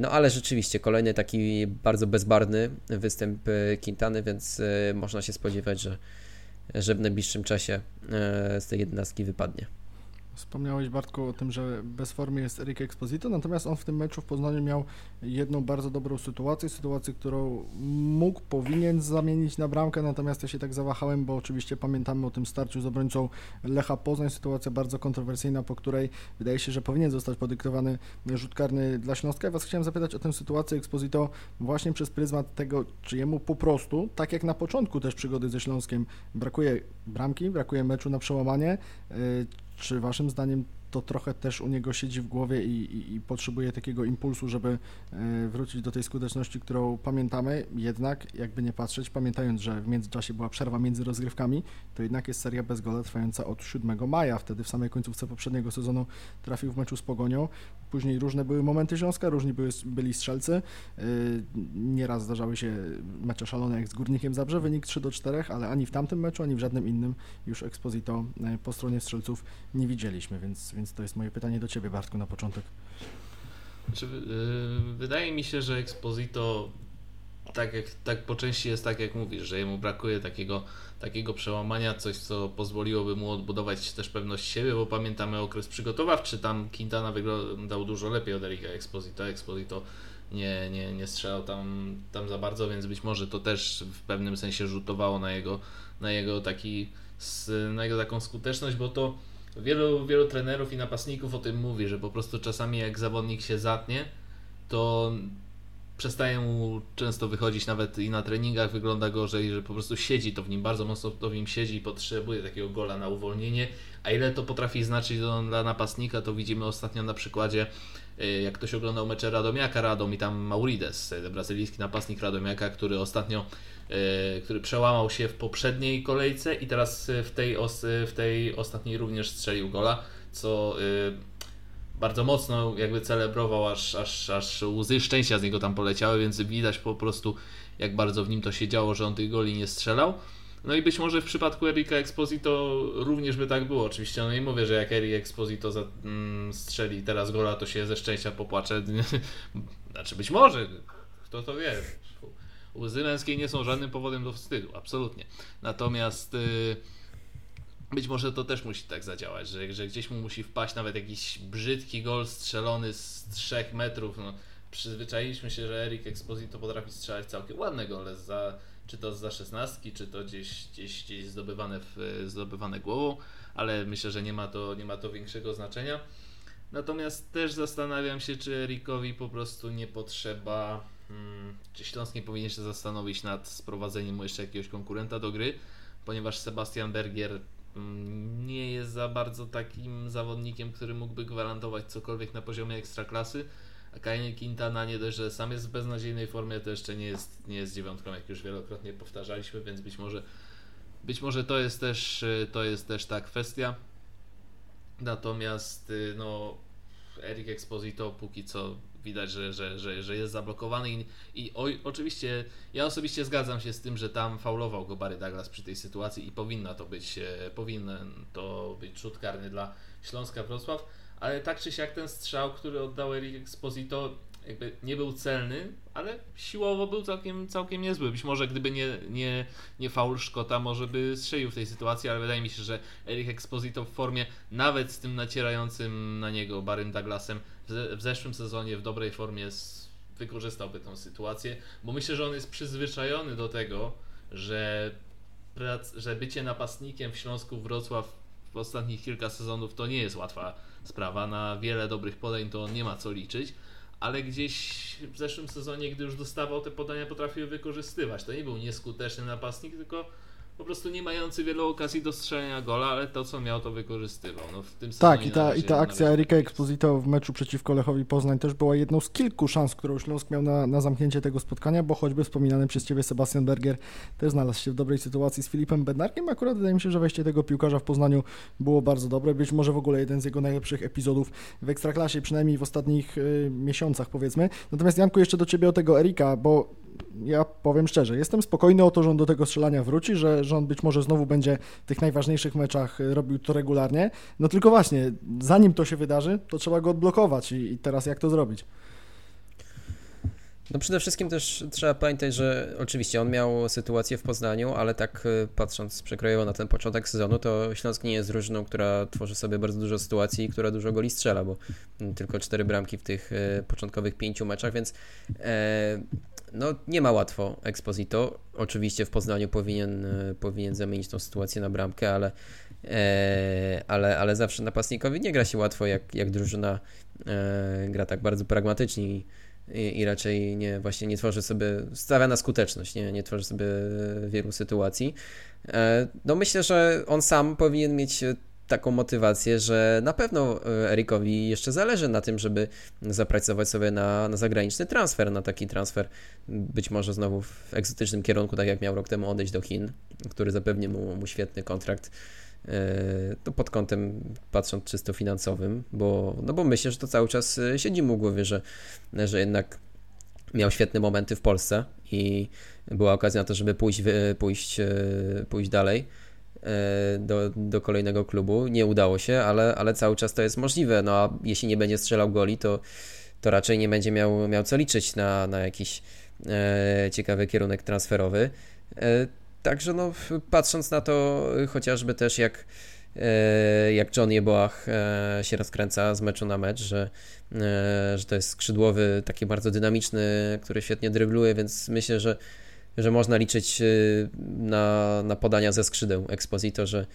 no ale rzeczywiście kolejny taki bardzo bezbarny występ Quintany, więc można się spodziewać, że, że w najbliższym czasie e, z tej jedenastki wypadnie. Wspomniałeś Bartku o tym, że bez formy jest Erik Exposito, natomiast on w tym meczu w Poznaniu miał jedną bardzo dobrą sytuację, sytuację, którą mógł, powinien zamienić na bramkę, natomiast ja się tak zawahałem, bo oczywiście pamiętamy o tym starciu z obrońcą Lecha Poznań, sytuacja bardzo kontrowersyjna, po której wydaje się, że powinien zostać podyktowany rzut karny dla Śląska. Ja Was chciałem zapytać o tę sytuację Exposito właśnie przez pryzmat tego, czy jemu po prostu, tak jak na początku też przygody ze Śląskiem, brakuje bramki, brakuje meczu na przełamanie, czy waszym zdaniem to trochę też u niego siedzi w głowie i, i, i, potrzebuje takiego impulsu, żeby e, wrócić do tej skuteczności, którą pamiętamy. Jednak, jakby nie patrzeć, pamiętając, że w międzyczasie była przerwa między rozgrywkami, to jednak jest seria bez gola trwająca od 7 maja. Wtedy w samej końcówce poprzedniego sezonu trafił w meczu z Pogonią. Później różne były momenty Śląska, różni były, byli strzelcy. E, nieraz zdarzały się mecze szalone jak z Górnikiem Zabrze, wynik 3 do 4, ale ani w tamtym meczu, ani w żadnym innym już Exposito e, po stronie strzelców nie widzieliśmy, więc, więc więc to jest moje pytanie do Ciebie, Bartku, na początek. Znaczy, yy, wydaje mi się, że Exposito tak, jak, tak po części jest tak, jak mówisz, że jemu brakuje takiego, takiego przełamania, coś, co pozwoliłoby mu odbudować też pewność siebie, bo pamiętamy okres przygotowawczy, tam Quintana wyglądał dużo lepiej od Erika Exposito. Exposito nie, nie, nie strzelał tam, tam za bardzo, więc być może to też w pewnym sensie rzutowało na jego, na jego taki na jego taką skuteczność, bo to Wielu, wielu trenerów i napastników o tym mówi, że po prostu czasami jak zawodnik się zatnie, to przestaje mu często wychodzić nawet i na treningach wygląda gorzej, że po prostu siedzi to w nim, bardzo mocno to w nim siedzi i potrzebuje takiego gola na uwolnienie. A ile to potrafi znaczyć dla napastnika, to widzimy ostatnio na przykładzie, y, jak ktoś oglądał mecze Radomiaka Radom i tam Maurides, brazylijski napastnik Radomiaka, który ostatnio który przełamał się w poprzedniej kolejce i teraz w tej, os, w tej ostatniej również strzelił gola, co e, bardzo mocno jakby celebrował, aż, aż, aż łzy szczęścia z niego tam poleciały, więc widać po prostu jak bardzo w nim to się działo, że on tych goli nie strzelał. No i być może w przypadku Erika Exposito również by tak było. Oczywiście no nie mówię, że jak Erik Exposito za, mm, strzeli teraz gola, to się ze szczęścia popłacze. znaczy być może, kto to wie łzy męskie nie są żadnym powodem do wstydu, absolutnie. Natomiast y, być może to też musi tak zadziałać, że, że gdzieś mu musi wpaść nawet jakiś brzydki gol strzelony z 3 metrów. No, przyzwyczailiśmy się, że Erik Exposito potrafi strzelać całkiem ładne gole za, czy to za szesnastki, czy to gdzieś, gdzieś, gdzieś zdobywane, w, zdobywane głową, ale myślę, że nie ma to, nie ma to większego znaczenia. Natomiast też zastanawiam się, czy Erikowi po prostu nie potrzeba Hmm, czy Śląsk nie powinien się zastanowić nad sprowadzeniem mu jeszcze jakiegoś konkurenta do gry, ponieważ Sebastian Bergier hmm, nie jest za bardzo takim zawodnikiem, który mógłby gwarantować cokolwiek na poziomie ekstraklasy, a Kajnie Quintana nie dość, że sam jest w beznadziejnej formie, to jeszcze nie jest, nie jest dziewiątką, jak już wielokrotnie powtarzaliśmy, więc być może być może to jest też, to jest też ta kwestia. Natomiast no, Eric Exposito póki co widać, że, że, że, że jest zablokowany i, i oczywiście ja osobiście zgadzam się z tym, że tam faulował go Barry Douglas przy tej sytuacji i powinna to być, e, powinien to być rzut karny dla Śląska Wrocław, ale tak czy siak ten strzał, który oddał Eric Exposito jakby nie był celny, ale siłowo był całkiem, całkiem niezły. Być może gdyby nie, nie, nie faul Szkota, może by strzelił w tej sytuacji, ale wydaje mi się, że Eric Exposito w formie nawet z tym nacierającym na niego Barym Douglasem w zeszłym sezonie w dobrej formie wykorzystałby tą sytuację, bo myślę, że on jest przyzwyczajony do tego, że, prac, że bycie napastnikiem w Śląsku Wrocław w ostatnich kilka sezonów to nie jest łatwa sprawa. Na wiele dobrych podeń to nie ma co liczyć, ale gdzieś w zeszłym sezonie, gdy już dostawał te podania, potrafił wykorzystywać. To nie był nieskuteczny napastnik, tylko po prostu nie mający wielu okazji do strzelenia gola, ale to co miał to wykorzystywał. No, w tym Tak, i ta, i ta akcja Erika Exposito w meczu przeciwko Lechowi Poznań też była jedną z kilku szans, którą Śląsk miał na, na zamknięcie tego spotkania, bo choćby wspominany przez Ciebie Sebastian Berger też znalazł się w dobrej sytuacji z Filipem Bednarkiem. Akurat wydaje mi się, że wejście tego piłkarza w Poznaniu było bardzo dobre, być może w ogóle jeden z jego najlepszych epizodów w Ekstraklasie, przynajmniej w ostatnich y, miesiącach powiedzmy. Natomiast Janku, jeszcze do Ciebie o tego Erika, bo ja powiem szczerze, jestem spokojny o to, że on do tego strzelania wróci, że, że on być może znowu będzie w tych najważniejszych meczach y, robił to regularnie. No tylko właśnie, zanim to się wydarzy, to trzeba go odblokować i, i teraz jak to zrobić? No przede wszystkim też trzeba pamiętać, że oczywiście on miał sytuację w Poznaniu, ale tak y, patrząc przekrojowo na ten początek sezonu, to Śląsk nie jest drużyną, która tworzy sobie bardzo dużo sytuacji i która dużo goli strzela, bo mm, tylko cztery bramki w tych y, początkowych pięciu meczach, więc e, no nie ma łatwo Exposito. Oczywiście w Poznaniu powinien, y, powinien zamienić tą sytuację na bramkę, ale, e, ale, ale zawsze napastnikowi nie gra się łatwo, jak, jak drużyna e, gra tak bardzo pragmatycznie i, i, raczej nie, właśnie nie tworzy sobie, stawia na skuteczność, nie, nie tworzy sobie wielu sytuacji. E, No myślę, że on sam powinien mieć e, taką motywację, że na pewno e, Erikowi jeszcze zależy na tym, żeby zapracować sobie na, na zagraniczny transfer, na taki transfer być może znowu w egzotycznym kierunku, tak jak miał rok temu odejść do Chin, który zapewni mu, mu świetny kontrakt e, to pod kątem patrząc czysto finansowym, bo, no bo myślę, że to cały czas e, siedzi mu w głowie, że, że jednak miał świetne momenty w Polsce i była okazja na to, żeby pójść, pójść, pójść dalej do, do kolejnego klubu. Nie udało się, ale, ale cały czas to jest możliwe. No a jeśli nie będzie strzelał goli, to, to raczej nie będzie miał, miał co liczyć na, na jakiś e, ciekawy kierunek transferowy. E, Także no, patrząc na to chociażby też jak, e, jak John Jeboach e, się rozkręca z meczu na mecz, że, e, że to jest skrzydłowy, taki bardzo dynamiczny, który świetnie drybluje, więc myślę, że, że można liczyć e, na, na podania ze skrzydeł Exposito, że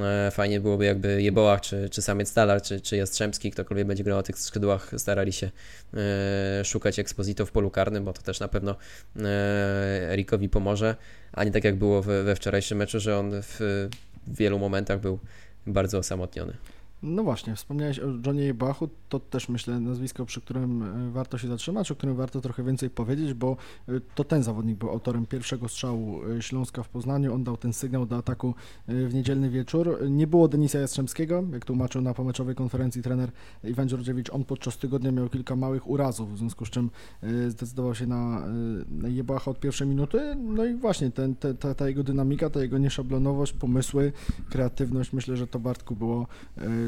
e, fajnie byłoby jakby Jeboach, czy, czy Samiec Stalar, czy, czy Jastrzębski, ktokolwiek będzie grał na tych skrzydłach, starali się e, szukać Exposito w polu karnym, bo to też na pewno e, Erikowi pomoże, a nie tak jak było we, we wczorajszym meczu, że on w wielu momentach był bardzo osamotniony. No właśnie, wspomniałeś o Johnie Bachu, to też myślę nazwisko, przy którym e, warto się zatrzymać, o którym warto trochę więcej powiedzieć, bo e, to ten zawodnik był autorem pierwszego strzału e, Śląska w Poznaniu, on dał ten sygnał do ataku w niedzielny wieczór. Nie było Denisa Jastrzębskiego, jak tłumaczył na pomeczowej konferencji trener Iwan Dziordziewicz, on podczas tygodnia miał kilka małych urazów, w związku z czym zdecydował się na, Jebacha od pierwszej minuty, no i właśnie ten, te, ta, ta jego dynamika, ta jego nieszablonowość, pomysły, kreatywność, myślę, że to Bartku było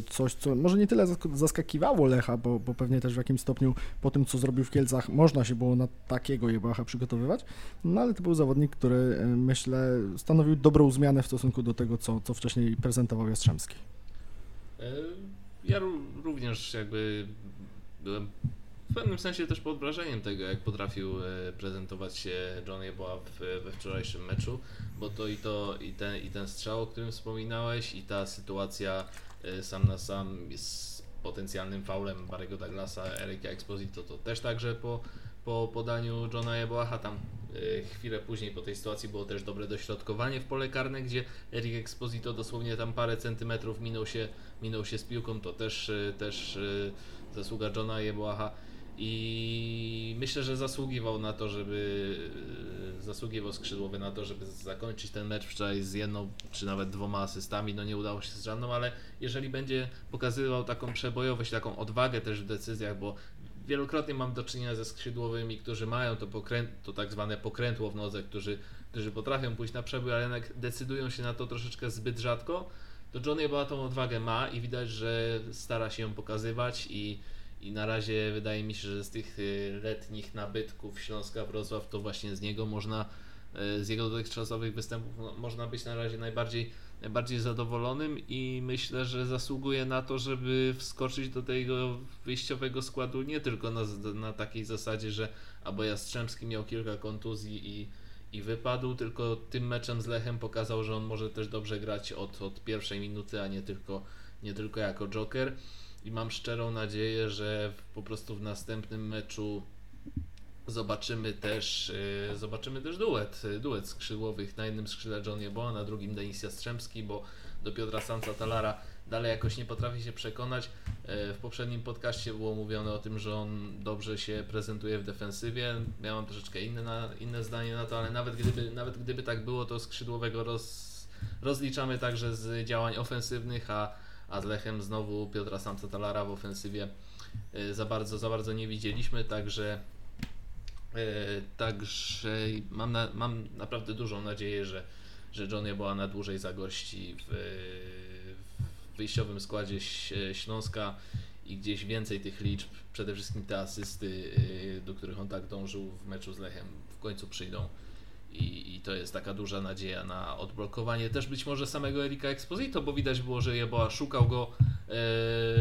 coś, co może nie tyle zask- zaskakiwało Lecha, bo, bo pewnie też w jakimś stopniu po tym, co zrobił w Kielcach, można się było na takiego Jebacha przygotowywać, no ale to był zawodnik, który e, myślę stanowił dobrą zmianę w stosunku do tego, co, co wcześniej prezentował Jastrzębski. E, Ja ró- również jakby byłem w pewnym sensie też pod wrażeniem tego, jak potrafił e, prezentować się John Yeboah we wczorajszym meczu, bo to i to i ten, i ten strzał, o którym wspominałeś i ta sytuacja sam na sam z potencjalnym faulem Barry'ego Douglasa, Erika Exposito, to też także po, po podaniu Johna Yeboaha tam e, chwilę później po tej sytuacji było też dobre dośrodkowanie w pole karne, gdzie Erik Exposito dosłownie tam parę centymetrów minął się, minął się z piłką, to też, e, też zasługa Johna Yeboaha i myślę, że zasługiwał na to, żeby e, zasługiwał skrzydłowy na to, żeby zakończyć ten mecz wczoraj z jedną czy nawet dwoma asystami, no nie udało się z żadną, ale jeżeli będzie pokazywał taką przebojowość, taką odwagę też w decyzjach, bo wielokrotnie mam do czynienia ze skrzydłowymi, którzy mają to, to tak zwane pokrętło w nodze, którzy, którzy potrafią pójść na przebój, ale jednak decydują się na to troszeczkę zbyt rzadko, to Johnny chyba tą odwagę ma i widać, że stara się ją pokazywać i, i na razie wydaje mi się, że z tych y, letnich nabytków Śląska Wrocław to właśnie z niego można, y, z jego dotychczasowych występów no, można być na razie najbardziej, najbardziej zadowolonym i myślę, że zasługuje na to, żeby wskoczyć do tego wyjściowego składu nie tylko na, na takiej zasadzie, że albo Jastrzębski miał kilka kontuzji i, i wypadł, tylko tym meczem z Lechem pokazał, że on może też dobrze grać od, od pierwszej minuty, a nie tylko, nie tylko jako joker. I mam szczerą nadzieję, że po prostu w następnym meczu Zobaczymy też, yy, zobaczymy też duet, duet skrzydłowych. Na jednym skrzydle John Jeboa, na drugim Denis Jastrzębski, bo do Piotra Sanca Talara dalej jakoś nie potrafi się przekonać. W poprzednim podcaście było mówione o tym, że on dobrze się prezentuje w defensywie. Miałem troszeczkę inne, na, inne zdanie na to, ale nawet gdyby, nawet gdyby tak było, to skrzydłowego roz, rozliczamy także z działań ofensywnych, a, a z Lechem znowu Piotra Samca Talara w ofensywie za bardzo, za bardzo nie widzieliśmy, także Także mam, na, mam naprawdę dużą nadzieję, że, że John była na dłużej zagości w, w wyjściowym składzie Śląska i gdzieś więcej tych liczb, przede wszystkim te asysty, do których on tak dążył w meczu z Lechem, w końcu przyjdą. I, I, to jest taka duża nadzieja na odblokowanie też być może samego Erika Exposito, bo widać było, że Jeboa szukał go e,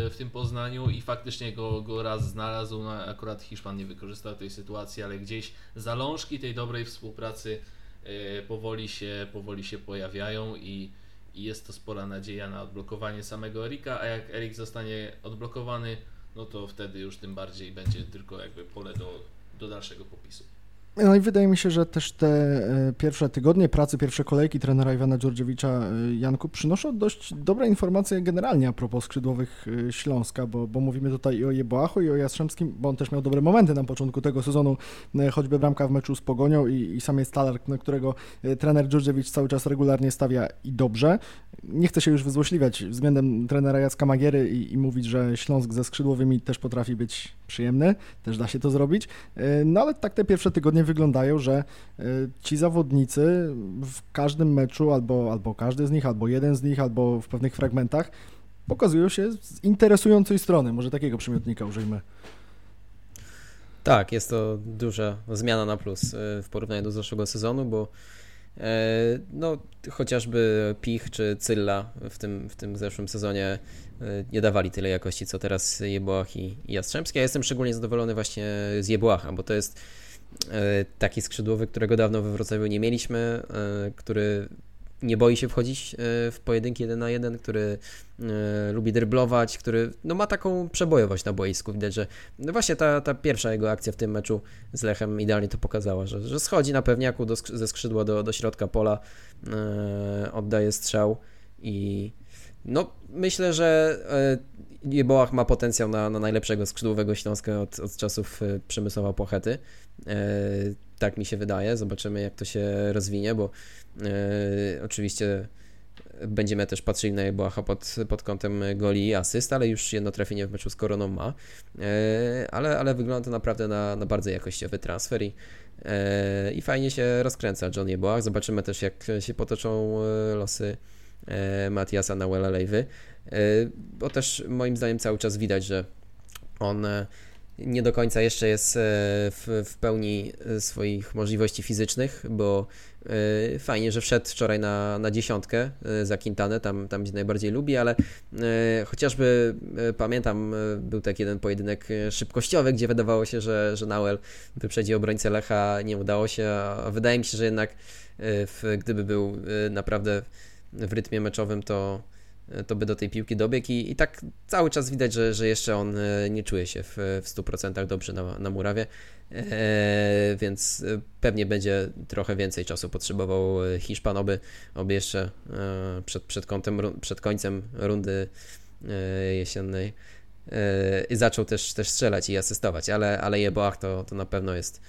w tym Poznaniu i faktycznie go, go raz znalazł. No, akurat Hiszpan nie wykorzystał tej sytuacji, ale gdzieś zalążki tej dobrej współpracy e, powoli, się, powoli się pojawiają i, i jest to spora nadzieja na odblokowanie samego Erika, a jak Erik zostanie odblokowany, no to wtedy już tym bardziej będzie tylko jakby pole do, do dalszego popisu. No i wydaje mi się, że też te e, pierwsze tygodnie pracy, pierwsze kolejki trenera Iwana Dżordziewicza e, Janku przynoszą dość dobre informacje generalnie a propos skrzydłowych e, Śląska, bo, bo mówimy tutaj i o Jeboachu i o Jastrzębskim, bo on też miał dobre momenty na początku tego sezonu, choćby bramka w meczu z Pogonią i, i sam jest talar, na którego trener Dżordziewicz cały czas regularnie stawia i dobrze. Nie chcę się już wyzłośliwiać względem trenera Jacka Magiery i, i mówić, że Śląsk ze skrzydłowymi też potrafi być przyjemny, też da się to zrobić, no ale tak te pierwsze tygodnie wyglądają, że e, ci zawodnicy w każdym meczu, albo, albo każdy z nich, albo jeden z nich, albo w pewnych fragmentach pokazują się z interesującej strony. Może takiego przymiotnika użyjmy. Tak, jest to duża zmiana na plus e, w porównaniu do zeszłego sezonu, bo e, no, chociażby Pich czy Cylla w tym, w tym zeszłym sezonie nie dawali tyle jakości, co teraz Jeboach i, Jastrzębski. Ja jestem szczególnie zadowolony właśnie z Jeboacha, bo to jest E, taki skrzydłowy, którego dawno we Wrocławiu nie mieliśmy, e, który nie boi się wchodzić e, w pojedynki jeden na jeden, który lubi dryblować, który no, ma taką przebojowość na boisku. Widać, że no właśnie ta, ta pierwsza jego akcja w tym meczu z Lechem idealnie to pokazała, że, że schodzi na pewniaku do, ze skrzydła do, do środka pola, oddaje strzał i no myślę, że Jeboach ma potencjał na, na najlepszego skrzydłowego Śląska od, od czasów Przemysława Pochety. E, tak mi się wydaje. Zobaczymy, jak to się rozwinie, bo e, oczywiście będziemy też patrzyli na Jeboacha pod, pod kątem goli i asyst, ale już jedno trafienie w meczu z Koroną ma. E, ale, ale wygląda to naprawdę na, na bardzo jakościowy transfer i, i fajnie się rozkręca John Jeboach. Zobaczymy też, jak się potoczą losy Matiasa Nauela Lejwy, bo też moim zdaniem cały czas widać, że on nie do końca jeszcze jest e, w, w pełni e, swoich możliwości fizycznych, bo e, fajnie, że wszedł wczoraj na, na dziesiątkę za Quintanę, tam, tam gdzie najbardziej lubi, ale chociażby pamiętam, był taki jeden pojedynek szybkościowy, gdzie wydawało się, że, że Nauel wyprzedzi obrońcę Lecha, nie udało się, a wydaje mi się, że jednak w, gdyby był naprawdę w rytmie meczowym, to to by do tej piłki dobiegł i, i tak cały czas widać, że, że jeszcze on e, nie czuje się w, w 100% dobrze na, na murawie, e, więc pewnie będzie trochę więcej czasu potrzebował Hiszpan, oby, oby jeszcze e, przed, przed, kątem, przed końcem rundy e, jesiennej e, zaczął też, też strzelać i asystować, ale, ale Jeboach to, to na pewno jest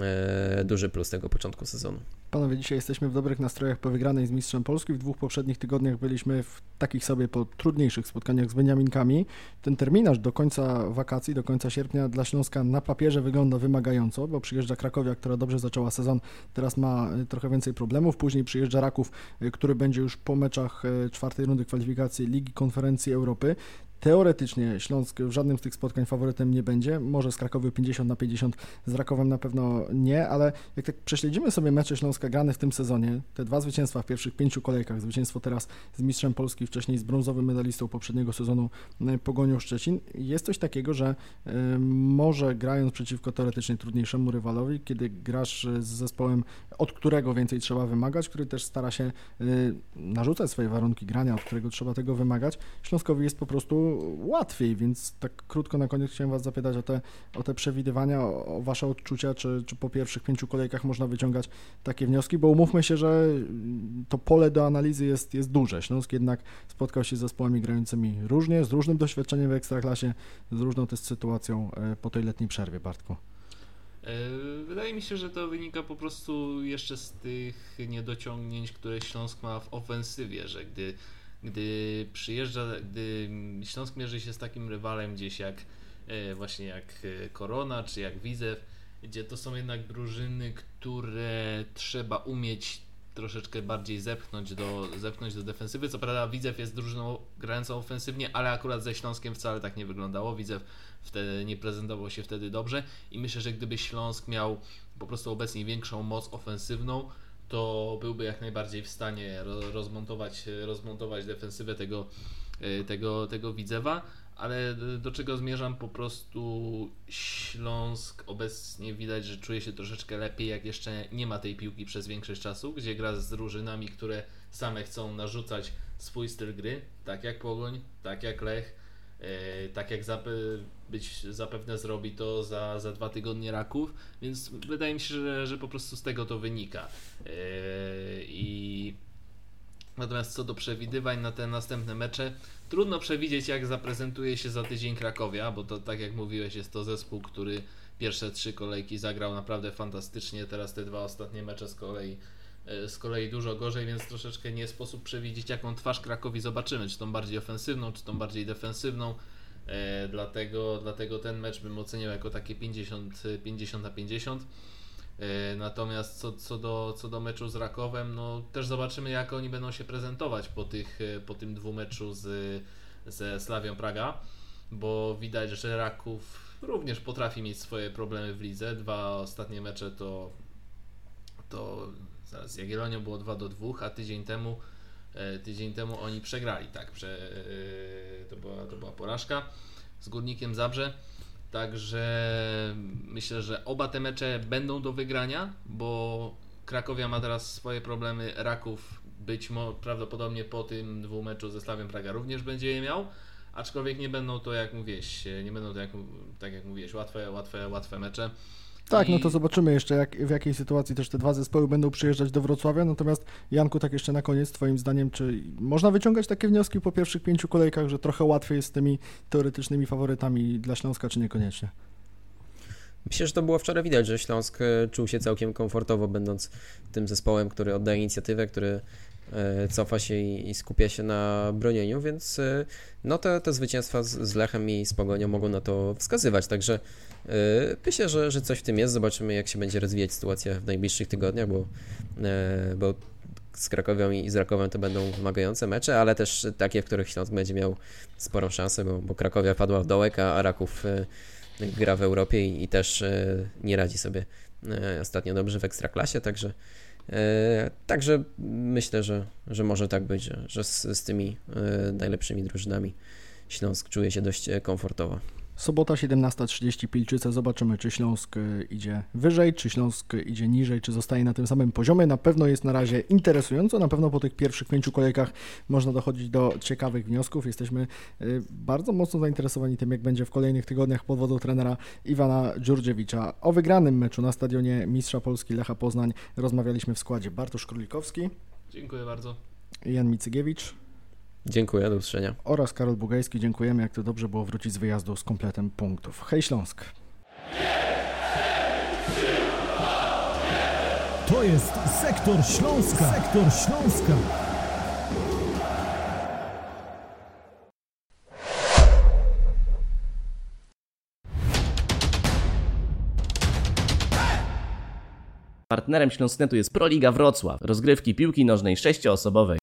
e, duży plus tego początku sezonu. Panowie, dzisiaj jesteśmy w dobrych nastrojach po wygranej z Mistrzem Polski. W dwóch poprzednich tygodniach byliśmy w takich sobie po trudniejszych spotkaniach z Beniaminkami. Ten terminarz do końca wakacji, do końca sierpnia dla Śląska na papierze wygląda wymagająco, bo przyjeżdża Krakowia, która dobrze zaczęła sezon, teraz ma e, trochę więcej problemów. Później przyjeżdża Raków, e, który będzie już po meczach e, czwartej rundy kwalifikacji Ligi Konferencji Europy. Teoretycznie Śląsk w żadnym z tych spotkań faworytem nie będzie. Może z Krakowy 50 na 50, z Rakowem na pewno nie, ale jak tak prześledzimy sobie mecze Śląska grane w tym sezonie, te dwa zwycięstwa w pierwszych pięciu kolejkach, zwycięstwo teraz z mistrzem Polski, wcześniej z brązowym medalistą poprzedniego sezonu e, Pogonią Szczecin, jest coś takiego, że y, może grając przeciwko teoretycznie trudniejszemu rywalowi, kiedy grasz z zespołem, od którego więcej trzeba wymagać, który też stara się narzucać swoje warunki grania, od którego trzeba tego wymagać, Śląskowi jest po prostu łatwiej, więc tak krótko na koniec chciałem Was zapytać o te, o te przewidywania, o Wasze odczucia, czy, czy po pierwszych pięciu kolejkach można wyciągać takie wnioski, bo umówmy się, że to pole do analizy jest, jest duże. Śląsk jednak spotkał się z zespołami grającymi różnie, z różnym doświadczeniem w Ekstraklasie, z różną też sytuacją e, po tej letniej przerwie, Bartku. E, wydaje mi się, że to wynika po prostu jeszcze z tych niedociągnięć, które Śląsk ma w ofensywie, że gdy, gdy przyjeżdża, gdy Śląsk mierzy się z takim rywalem gdzieś jak e, właśnie jak e, Korona czy jak Widzew, gdzie to są jednak drużyny, które trzeba umieć troszeczkę bardziej zepchnąć do, zepchnąć do defensywy. Co prawda Widzew jest drużyną grającą ofensywnie, ale akurat ze Śląskiem wcale tak nie wyglądało. Widzew wtedy nie prezentował się wtedy dobrze i myślę, że gdyby Śląsk miał po prostu obecnie większą moc ofensywną, to byłby jak najbardziej w stanie rozmontować, rozmontować defensywę tego, e, tego, tego Widzewa ale do czego zmierzam? Po prostu Śląsk obecnie widać, że czuje się troszeczkę lepiej, jak jeszcze nie ma tej piłki przez większość czasu, gdzie gra z drużynami, które same chcą narzucać swój styl gry, tak jak Pogoń, tak jak Lech, e, tak jak być zapewne zrobi to za, za dwa tygodnie Raków, więc wydaje mi się, że, że po prostu z tego to wynika. E, I natomiast co do przewidywań na te następne mecze, Trudno przewidzieć, jak zaprezentuje się za tydzień Krakowia, bo to tak jak mówiłeś, jest to zespół, który pierwsze trzy kolejki zagrał naprawdę fantastycznie. Teraz te dwa ostatnie mecze z kolei, e, z kolei dużo gorzej, więc troszeczkę nie sposób przewidzieć, jaką twarz Krakowi zobaczymy, czy tą bardziej ofensywną, czy tą bardziej defensywną. E, dlatego, dlatego ten mecz bym oceniał jako takie 50, 50 na 50. E, natomiast co, co, do, co do meczu z Rakowem, no też zobaczymy jak oni będą się prezentować po, tych, e, po tym dwumeczu z, ze Slawią Praga, bo widać, że Raków również potrafi mieć swoje problemy w lidze. Dwa ostatnie mecze to, to zaraz z Jagiellonią było 2 do 2, a tydzień temu tydzień temu oni przegrali, tak, prze, to, była, to była porażka z Górnikiem Zabrze. Także myślę, że oba te mecze będą do wygrania, bo Krakowia ma teraz swoje problemy, Raków być może prawdopodobnie po tym dwóch meczu ze Slaviem Praga również będzie je miał, aczkolwiek nie będą to jak mówiłeś, nie będą to jak, tak jak mówiłeś, łatwe, łatwe, łatwe mecze. Tak, no to zobaczymy jeszcze, jak, w jakiej sytuacji też te dwa zespoły będą przyjeżdżać do Wrocławia. Natomiast Janku, tak jeszcze na koniec, Twoim zdaniem, czy można wyciągać takie wnioski po pierwszych pięciu kolejkach, że trochę łatwiej jest z tymi teoretycznymi faworytami dla Śląska, czy niekoniecznie? Myślę, że to było wczoraj widać, że Śląsk e, czuł się całkiem komfortowo, będąc tym zespołem, który oddaje inicjatywę, który cofa się i, skupia się na bronieniu, więc e, no te, te zwycięstwa z, z Lechem i z Pogonią mogą na to wskazywać, także E, myślę, że, że coś w tym jest. Zobaczymy, jak się będzie rozwijać sytuacja w najbliższych tygodniach, bo, e, bo z Krakowią i z Rakowem to będą wymagające mecze, ale też takie, w których Śląsk będzie miał sporą szansę, bo, bo Krakowia padła w dołek, a Raków e, gra w Europie i, i też nie radzi sobie ostatnio dobrze w Ekstraklasie, także Także myślę, że, że może tak być, że, że z, z tymi najlepszymi drużynami Śląsk czuje się dość komfortowo. Sobota 17.30 Pilczyce. Zobaczymy, czy Śląsk e, idzie wyżej, czy Śląsk idzie niżej, czy zostaje na tym samym poziomie. Na pewno jest na razie interesująco. Na pewno po tych pierwszych pięciu kolejkach można dochodzić do ciekawych wniosków. Jesteśmy e, bardzo mocno zainteresowani tym, jak będzie w kolejnych tygodniach pod wodą trenera Iwana Dziurdziewicza. O wygranym meczu na stadionie Mistrza Polski Lecha Poznań rozmawialiśmy w składzie Bartosz Królikowski. Dziękuję bardzo. Jan Micygiewicz. Dziękuję, do usłyszenia. Oraz Karol Bugajski, dziękujemy, jak to dobrze było wrócić z wyjazdu z kompletem punktów. Hej Śląsk! To jest Sektor Śląska. Sektor Śląska. Partnerem Śląsknetu jest Proliga Wrocław, rozgrywki piłki nożnej sześcioosobowej.